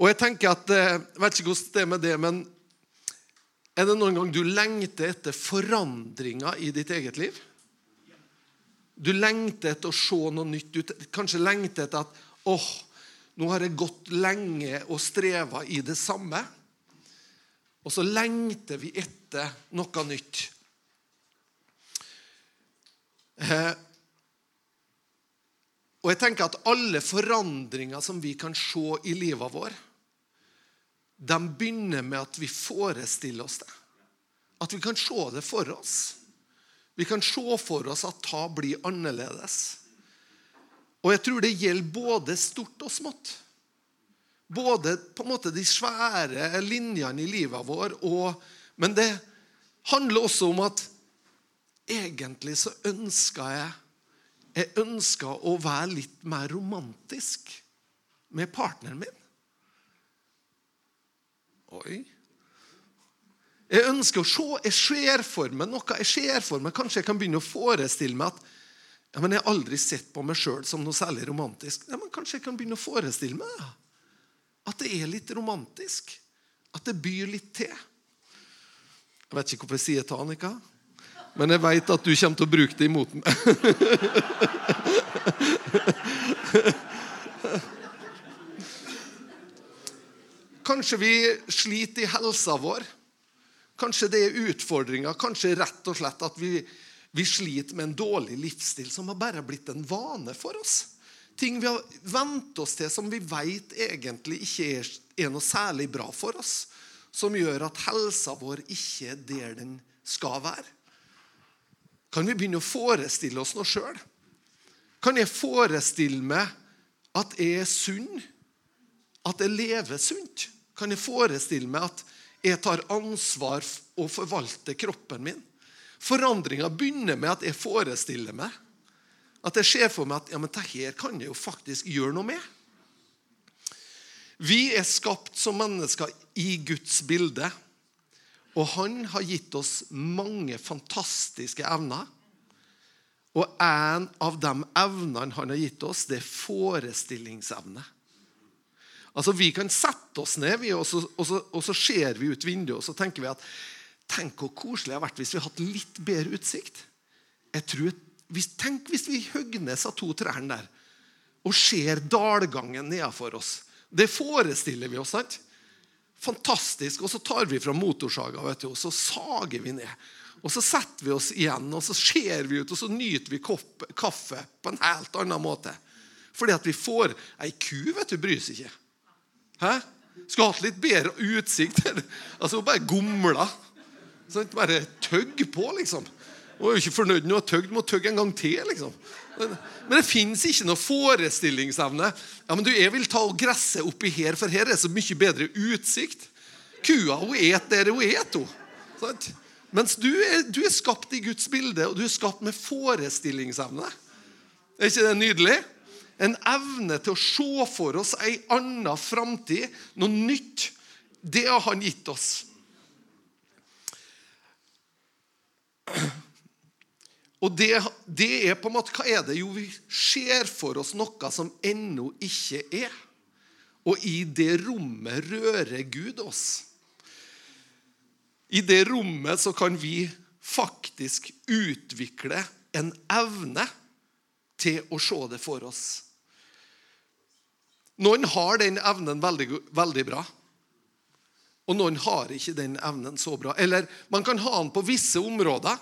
Og jeg tenker at, eh, Jeg vet ikke hvordan det er med det, men er det noen gang du lengter etter forandringer i ditt eget liv? Du lengter etter å se noe nytt. Du kanskje lengter etter at åh, nå har jeg gått lenge og streva i det samme. Og så lengter vi etter noe nytt. Eh, og jeg tenker at alle forandringer som vi kan se i livet vår, de begynner med at vi forestiller oss det. At vi kan se det for oss. Vi kan se for oss at ta blir annerledes. Og jeg tror det gjelder både stort og smått. Både på en måte de svære linjene i livet vår, og, men det handler også om at egentlig så ønsker jeg jeg ønska å være litt mer romantisk med partneren min. Oi. Jeg ønsker å se, jeg ser for meg noe. jeg ser for meg, Kanskje jeg kan begynne å forestille meg at ja, men jeg har aldri sett på meg sjøl som noe særlig romantisk. Ja, men Kanskje jeg kan begynne å forestille meg at det er litt romantisk. At det byr litt til. Jeg vet ikke hvorfor jeg sier det, Annika. Men jeg veit at du kommer til å bruke det imot meg. Kanskje vi sliter i helsa vår. Kanskje det er utfordringer. Kanskje rett og slett at vi, vi sliter med en dårlig livsstil som har bare blitt en vane for oss. Ting vi har vent oss til som vi veit egentlig ikke er, er noe særlig bra for oss. Som gjør at helsa vår ikke er der den skal være. Kan vi begynne å forestille oss noe sjøl? Kan jeg forestille meg at jeg er sunn? At jeg lever sunt? Kan jeg forestille meg at jeg tar ansvar og forvalter kroppen min? Forandringa begynner med at jeg forestiller meg. At jeg ser for meg at ja, men her kan jeg jo faktisk gjøre noe med. Vi er skapt som mennesker i Guds bilde. Og han har gitt oss mange fantastiske evner. Og en av de evnene han har gitt oss, det er forestillingsevne. Altså, Vi kan sette oss ned, og så, og, så, og så ser vi ut vinduet og så tenker vi at Tenk hvor koselig det hadde vært hvis vi hadde litt bedre utsikt. Jeg tror, hvis, tenk hvis vi høgnes av to trærne der og ser dalgangen nedenfor oss. Det forestiller vi oss. sant? Fantastisk. Og så tar vi fra motorsaga og så sager vi ned. Og så setter vi oss igjen, og så ser vi ut, og så nyter vi kaffe på en helt annen måte. Fordi at vi får Ei ku vet du, bryr seg ikke. Hæ? Skulle hatt litt bedre utsikt. altså Hun bare gomla. Sånn, bare tøgg på, liksom. Hun er jo ikke fornøyd med å ha tøgd, må tøgge en gang til. liksom. Men det fins ikke noe forestillingsevne. Ja, men du, Jeg vil ta og gresse oppi her, for her er så mye bedre utsikt. Kua hun et der hun et. Hun. Mens du er, du er skapt i Guds bilde, og du er skapt med forestillingsevne. Er ikke det nydelig? En evne til å se for oss ei anna framtid, noe nytt. Det har han gitt oss. Og det, det, er på en måte, Hva er det? Jo, vi ser for oss noe som ennå ikke er. Og i det rommet rører Gud oss. I det rommet så kan vi faktisk utvikle en evne til å se det for oss. Noen har den evnen veldig, veldig bra. Og noen har ikke den evnen så bra. Eller man kan ha den på visse områder.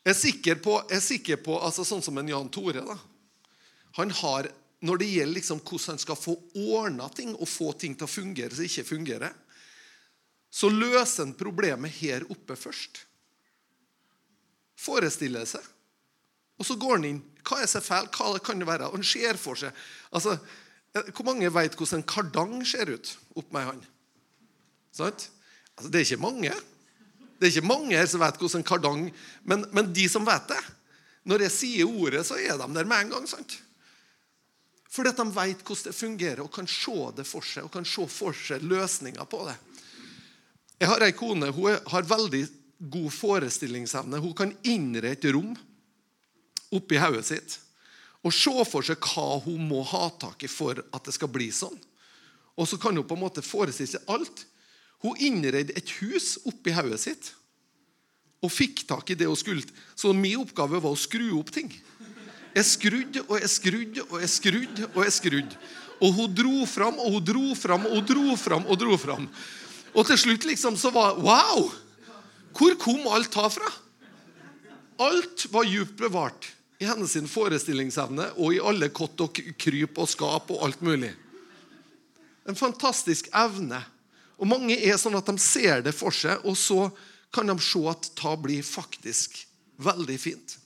Jeg er sikker på, er sikker på altså Sånn som en Jan Tore. da. Han har, Når det gjelder liksom hvordan han skal få ordna ting og få ting til å fungere som ikke fungerer, så løser han problemet her oppe først. Forestiller seg. Og så går han inn. Hva er så feil? Hva kan det være? Og Han ser for seg. Altså, Hvor mange vet hvordan en kardang ser ut opp med ei hånd? Altså, det er ikke mange. Det er ikke mange her som vet hvordan en kardang men, men de som vet det Når jeg sier ordet, så er de der med en gang. sant? Fordi at de vet hvordan det fungerer og kan se det for seg og kan se for seg løsninger på det. Jeg har ei kone hun har veldig god forestillingsevne. Hun kan innrette rom oppi hodet sitt og se for seg hva hun må ha tak i for at det skal bli sånn. og så kan hun på en måte forestille seg alt. Hun innredde et hus oppi hodet sitt og fikk tak i det hun skulle. Så min oppgave var å skru opp ting. Jeg skrudde og jeg skrudde og jeg skrudde og jeg skrudde. Og hun dro fram og hun dro fram og hun dro fram og dro fram. Og til slutt liksom så var Wow! Hvor kom alt ta fra? Alt var djupt bevart i hennes forestillingsevne og i alle kott og kryp og skap og alt mulig. En fantastisk evne. Og mange er sånn at de ser det for seg, og så kan de se at det blir faktisk veldig fint.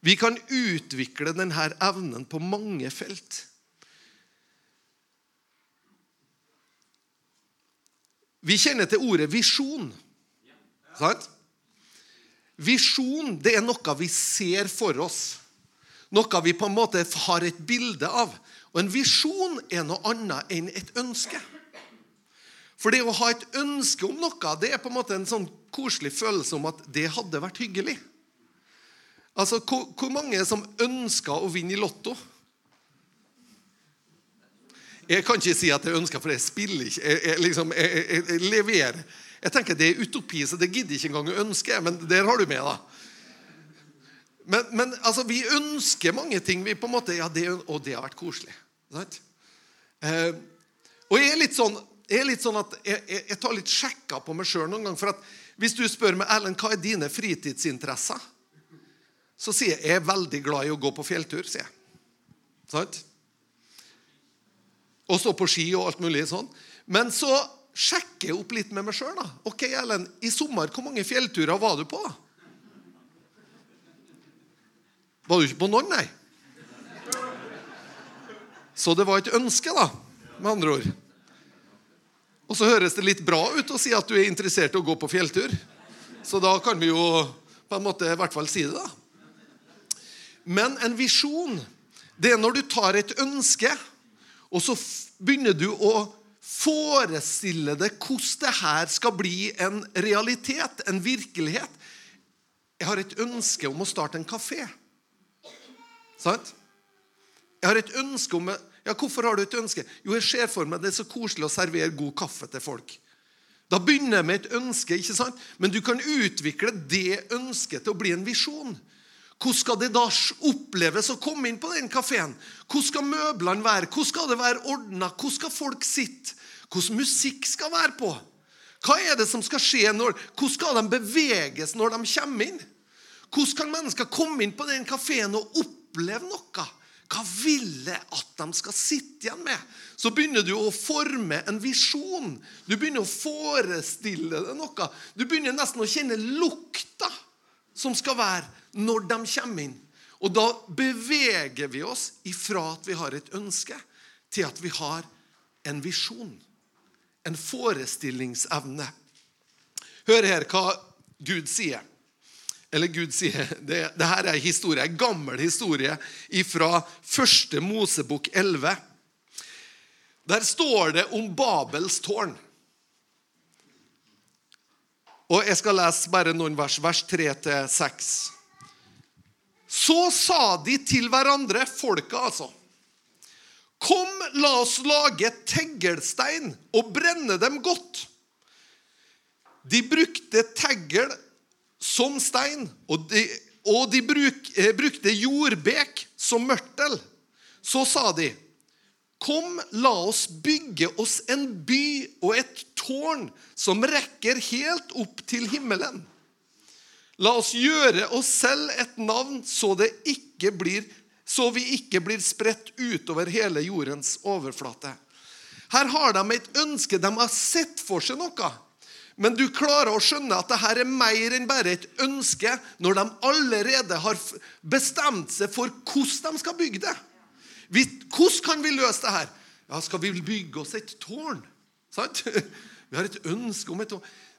Vi kan utvikle denne evnen på mange felt. Vi kjenner til ordet visjon. Sant? Visjon det er noe vi ser for oss. Noe vi på en måte har et bilde av. Og en visjon er noe annet enn et ønske. For det å ha et ønske om noe, det er på en måte en sånn koselig følelse om at det hadde vært hyggelig. Altså, Hvor, hvor mange som ønsker å vinne i Lotto? Jeg kan ikke si at jeg ønsker, for jeg spiller ikke. Jeg, jeg, liksom, jeg, jeg, leverer. Jeg tenker Det er utopi, så det gidder ikke engang å ønske. Men der har du med, da. Men, men altså, vi ønsker mange ting. Vi på en måte, ja, det, Og det har vært koselig. Eh, og jeg er litt sånn, jeg litt sånn at jeg, tar litt sjekka på meg sjøl noen gang. For at hvis du spør meg, Erlend, hva er dine fritidsinteresser? Så sier jeg jeg er veldig glad i å gå på fjelltur. sier jeg. Sant? Og stå på ski og alt mulig sånn. Men så sjekker opp litt med meg sjøl. Ok, Ellen, i sommer, hvor mange fjellturer var du på? Var du ikke på noen, nei? Så det var et ønske, da, med andre ord. Og så høres det litt bra ut å si at du er interessert i å gå på fjelltur. Så da kan vi jo på en måte i hvert fall si det, da. Men en visjon, det er når du tar et ønske, og så begynner du å forestille deg hvordan det her skal bli en realitet, en virkelighet. Jeg har et ønske om å starte en kafé. Sant? Jeg har et ønske om Ja, hvorfor har du et ønske? Jo, jeg ser for meg det er så koselig å servere god kaffe til folk. Da begynner jeg med et ønske, ikke sant? men du kan utvikle det ønsket til å bli en visjon. Hvordan skal det da oppleves å komme inn på den kafeen? Hvordan skal møblene være? Hvordan skal det være ordna? Hvordan skal folk sitte? Hvordan musikk skal være på? Hva er det som skal skje? Når, hvordan skal de beveges når de kommer inn? Hvordan kan mennesker komme inn på den kafeen og oppleve noe? Hva vil jeg at de skal sitte igjen med? Så begynner du å forme en visjon. Du begynner å forestille deg noe. Du begynner nesten å kjenne lukta som skal være når de kommer inn. Og da beveger vi oss ifra at vi har et ønske, til at vi har en visjon. En forestillingsevne. Hør her hva Gud sier. Eller Gud sier Det, det her er en historie, en gammel historie fra første Mosebok 11. Der står det om Babels tårn. Og Jeg skal lese bare noen vers, vers 3-6. Så sa de til hverandre, folket altså Kom, la oss lage teglstein og brenne dem godt. De brukte teggel som stein, og de, og de bruk, eh, brukte jordbek som mørtel. Så sa de, Kom, la oss bygge oss en by og et tårn som rekker helt opp til himmelen. La oss gjøre oss selv et navn, så, blir, så vi ikke blir spredt utover hele jordens overflate. Her har de et ønske. De har sett for seg noe. Men du klarer å skjønne at dette er mer enn bare et ønske når de allerede har bestemt seg for hvordan de skal bygge det. hvordan kan vi løse det her? Ja, Skal vi bygge oss et tårn? Sant? Vi har et ønske om et.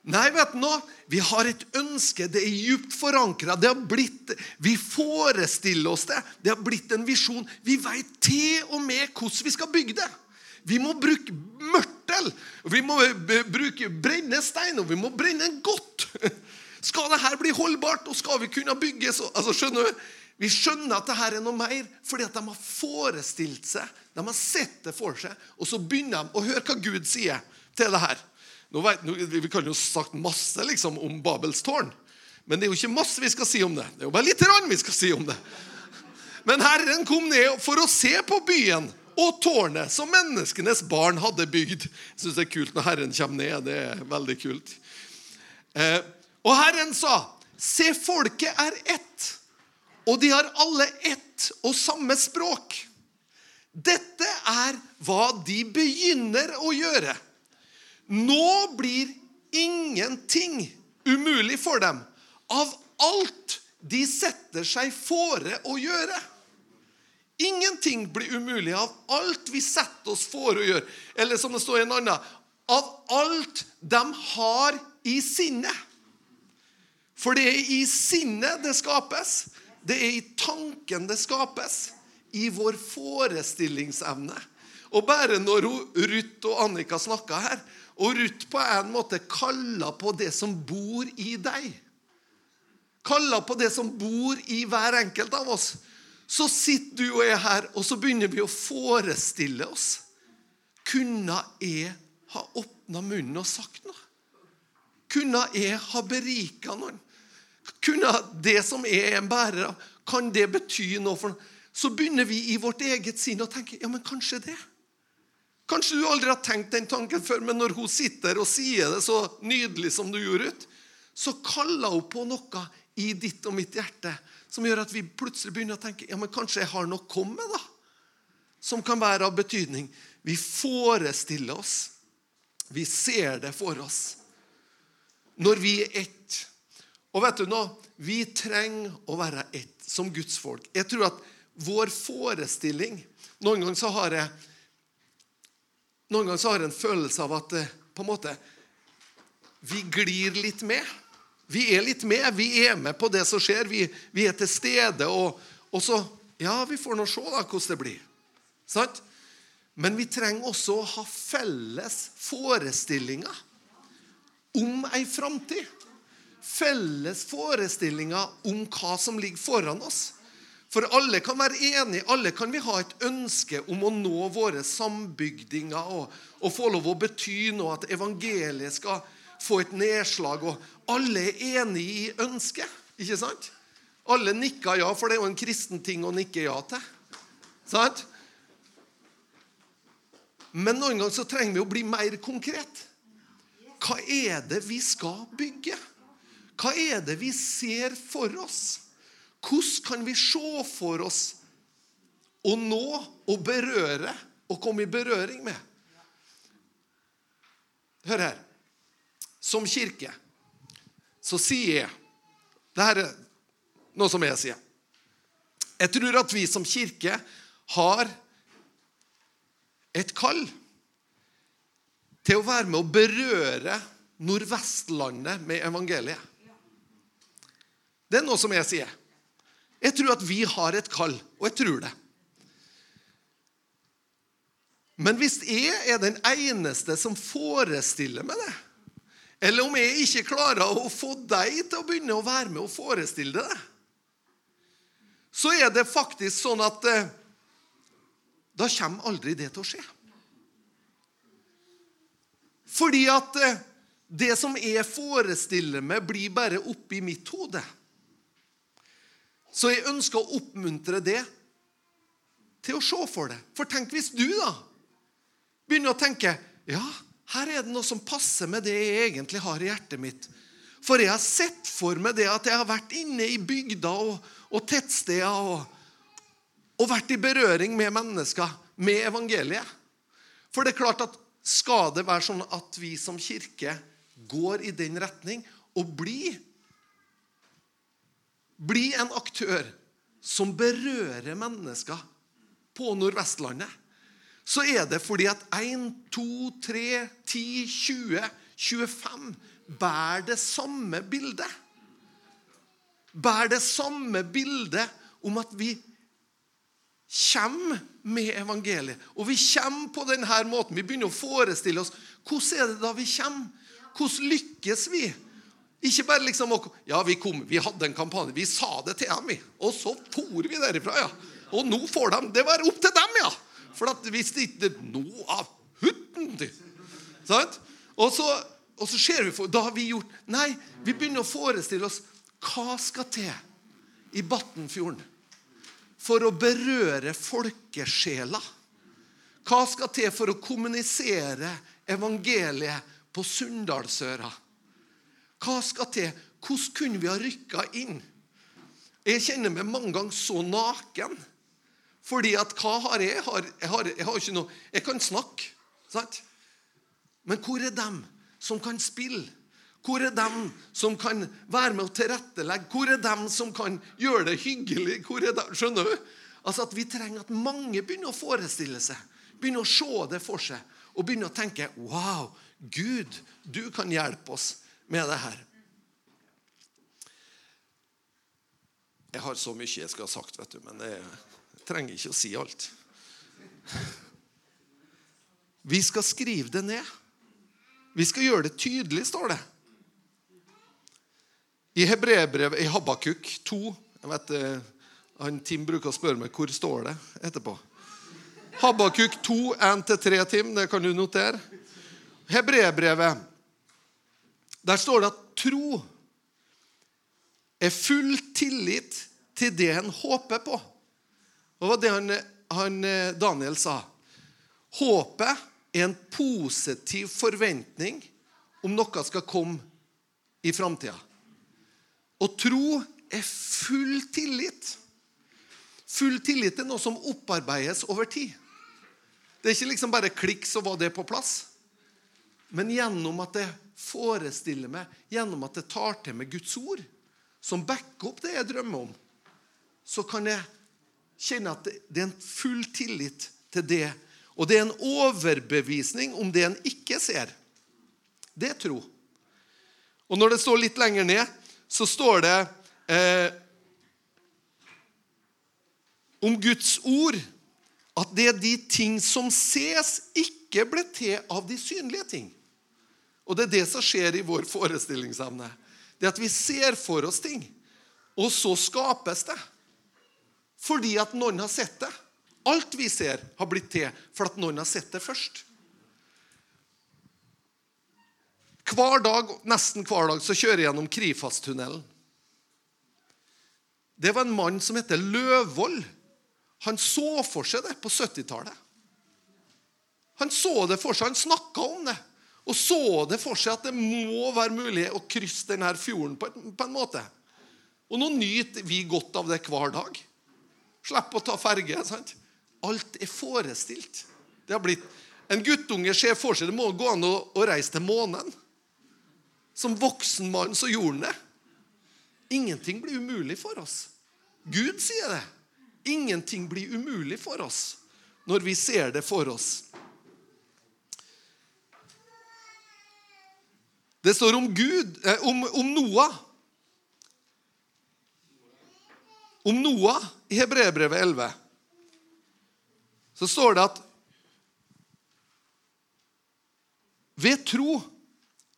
Nei, vet du noe? Vi har et ønske. Det er djupt forankra. Vi forestiller oss det. Det har blitt en visjon. Vi veit til og med hvordan vi skal bygge det. Vi må bruke mørtel. Vi må bruke brenne stein, og vi må brenne godt. Skal det her bli holdbart, og skal vi kunne bygge så altså, skjønner du? Vi skjønner at det her er noe mer fordi at de har forestilt seg, De har sett det for seg, og så begynner de å høre hva Gud sier til det her. Nå nå, vi kan jo sagt masse liksom, om Babels tårn, men det er jo ikke masse vi skal si om det. Det er jo bare litt rann vi skal si om det. Men Herren kom ned for å se på byen og tårnet som menneskenes barn hadde bygd. Jeg syns det er kult når Herren kommer ned. Det er veldig kult. Eh, og Herren sa, se, folket er ett, og de har alle ett og samme språk. Dette er hva de begynner å gjøre. Nå blir ingenting umulig for dem av alt de setter seg fore å gjøre. Ingenting blir umulig av alt vi setter oss fore å gjøre. Eller som det står i en annen av alt de har i sinnet. For det er i sinnet det skapes. Det er i tanken det skapes. I vår forestillingsevne. Og bare når Ruth og Annika snakka her, og Ruth på en måte kaller på det som bor i deg Kaller på det som bor i hver enkelt av oss. Så sitter du og jeg her, og så begynner vi å forestille oss. Kunne jeg ha åpna munnen og sagt noe? Kunne jeg ha berika noen? Kunne det som jeg er en bærer av, kan det bety noe for noe? Så begynner vi i vårt eget sinn å tenke ja, men kanskje det. Kanskje du aldri har tenkt den tanken før, men når hun sitter og sier det så nydelig som du gjorde, ut, så kaller hun på noe i ditt og mitt hjerte som gjør at vi plutselig begynner å tenke ja, men kanskje jeg har noe å komme med, da. Som kan være av betydning. Vi forestiller oss. Vi ser det for oss. Når vi er ett. Og vet du nå, vi trenger å være ett som Guds folk. Jeg tror at vår forestilling Noen ganger så har jeg noen ganger så har jeg en følelse av at eh, på en måte, vi glir litt med. Vi er litt med. Vi er med på det som skjer. Vi, vi er til stede. Og, og, så Ja, vi får nå se da hvordan det blir. Sant? Men vi trenger også å ha felles forestillinger om ei framtid felles forestillinger om hva som ligger foran oss. For alle kan være enige, alle kan vi ha et ønske om å nå våre sambygdinger og, og få lov å bety noe, at evangeliet skal få et nedslag. og Alle er enige i ønsket, ikke sant? Alle nikker ja, for det er jo en kristen ting å nikke ja til. Sant? Men noen ganger så trenger vi å bli mer konkret. Hva er det vi skal bygge? Hva er det vi ser for oss? Hvordan kan vi se for oss å nå og berøre og komme i berøring med? Hør her. Som kirke så sier jeg Dette er noe som jeg sier. Jeg tror at vi som kirke har et kall til å være med å berøre Nordvestlandet med evangeliet. Det er noe som jeg sier. Jeg tror at vi har et kall, og jeg tror det. Men hvis jeg er den eneste som forestiller meg det, eller om jeg ikke klarer å få deg til å begynne å være med og forestille det, så er det faktisk sånn at eh, da kommer aldri det til å skje. Fordi at eh, det som jeg forestiller meg, blir bare oppi mitt hode. Så jeg ønsker å oppmuntre det til å se for det. For tenk hvis du da begynner å tenke ja, her er det noe som passer med det jeg egentlig har i hjertet mitt. For jeg har sett for meg det at jeg har vært inne i bygder og, og tettsteder og, og vært i berøring med mennesker med evangeliet. For det er klart at skal det være sånn at vi som kirke går i den retning og blir bli en aktør som berører mennesker på Nordvestlandet, så er det fordi at 1, 2, 3, 10, 20, 25 bærer det samme bildet. Bærer det samme bildet om at vi kommer med evangeliet. Og vi kommer på denne måten. Vi begynner å forestille oss hvordan er det da vi kommer. Hvordan lykkes vi? Ikke bare liksom Ja, vi, kom, vi hadde en kampanje. Vi sa det til dem, vi. Og så for vi derifra, ja. Og nå får de Det var opp til dem, ja. For at hvis det ikke noe av hutten du! Sant? Og så, og så ser vi Da har vi gjort Nei, vi begynner å forestille oss hva skal til i Batnfjorden for å berøre folkesjela? Hva skal til for å kommunisere evangeliet på Sunndalsøra? Hva skal til? Hvordan kunne vi ha rykka inn? Jeg kjenner meg mange ganger så naken. Fordi at hva har jeg? Jeg har, jeg har, jeg har ikke noe Jeg kan snakke, sant? Men hvor er dem som kan spille? Hvor er dem som kan være med å tilrettelegge? Hvor er dem som kan gjøre det hyggelig? Er? Skjønner du? Altså at Vi trenger at mange begynner å forestille seg, begynner å se det for seg og begynner å tenke Wow, Gud, du kan hjelpe oss med det her. Jeg har så mye jeg skal ha sagt, vet du, men jeg trenger ikke å si alt. Vi skal skrive det ned. Vi skal gjøre det tydelig, står det. I Hebrebrevet, i Habakuk 2 jeg vet, eh, han, Tim bruker å spørre meg hvor står det etterpå. Habakuk 2, 1-3, Tim. Det kan du notere. Hebrebrevet. Der står det at tro er full tillit til det en håper på. Det var det han, han Daniel sa. Håpet er en positiv forventning om noe skal komme i framtida. Og tro er full tillit. Full tillit er noe som opparbeides over tid. Det er ikke liksom bare klikk, så var det på plass. Men gjennom at jeg forestiller meg, gjennom at jeg tar til meg Guds ord, som backer opp det jeg drømmer om, så kan jeg kjenne at det er en full tillit til det og det er en overbevisning om det en ikke ser. Det er tro. Og når det står litt lenger ned, så står det eh, om Guds ord at det er de ting som ses, ikke ble til av de synlige ting. Og det er det som skjer i vår forestillingsevne. Det er at vi ser for oss ting, og så skapes det. Fordi at noen har sett det. Alt vi ser, har blitt til for at noen har sett det først. Hver dag, Nesten hver dag så kjører jeg gjennom Krifast-tunnelen. Det var en mann som heter Løvold. Han så for seg det på 70-tallet. Han så det for seg, han snakka om det. Og så det for seg at det må være mulig å krysse denne fjorden på en, måte. Og nå nyter vi godt av det hver dag. Slipper å ta ferge. sant? Alt er forestilt. Det har blitt, En guttunge ser for seg det må gå an å, å reise til månen. Som voksen mann så gjorde han det. Ingenting blir umulig for oss. Gud sier det. Ingenting blir umulig for oss når vi ser det for oss. Det står om Gud, eh, om, om Noah. Om Noah i Hebrebrevet 11 så står det at ved tro,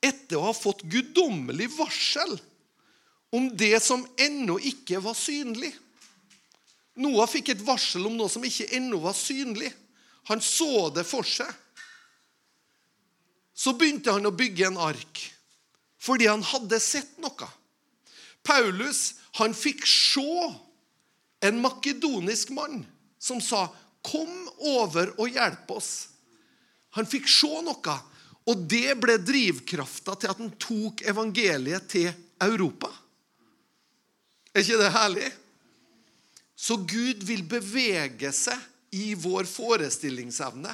etter å ha fått guddommelig varsel om det som ennå ikke var synlig Noah fikk et varsel om noe som ikke ennå var synlig. Han så det for seg. Så begynte han å bygge en ark fordi han hadde sett noe. Paulus han fikk se en makedonisk mann som sa 'Kom over og hjelp oss'. Han fikk se noe, og det ble drivkrafta til at han tok evangeliet til Europa. Er ikke det herlig? Så Gud vil bevege seg i vår forestillingsevne.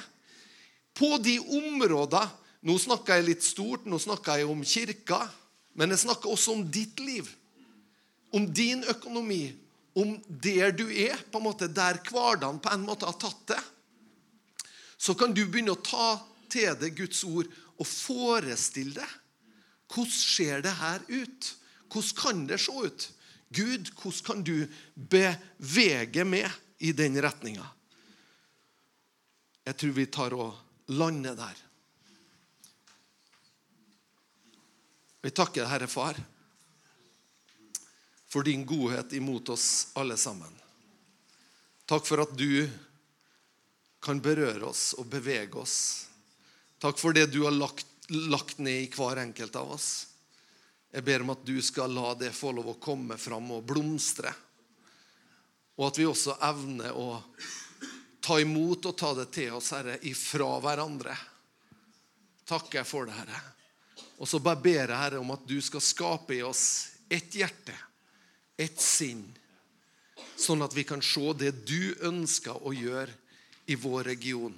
På de områder Nå snakker jeg litt stort, nå snakker jeg om kirka. Men jeg snakker også om ditt liv. Om din økonomi, om der du er, på en måte der hverdagen på en måte har tatt det, så kan du begynne å ta til deg Guds ord og forestille deg. Hvordan ser det her ut? Hvordan kan det se ut? Gud, hvordan kan du bevege med i den retninga? Jeg tror vi tar og lander der. Vi takker Herre Far for din godhet imot oss alle sammen. Takk for at du kan berøre oss og bevege oss. Takk for det du har lagt, lagt ned i hver enkelt av oss. Jeg ber om at du skal la det få lov å komme fram og blomstre. Og at vi også evner å ta imot og ta det til oss, Herre, ifra hverandre. Takker jeg for det, Herre. Og så bare ber jeg, Herre, om at du skal skape i oss ett hjerte, ett sinn, sånn at vi kan se det du ønsker å gjøre i vår region.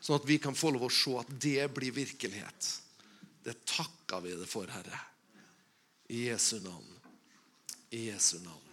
Sånn at vi kan få lov å se at det blir virkelighet. Det takker vi det for, Herre. I Jesu navn. I Jesu navn.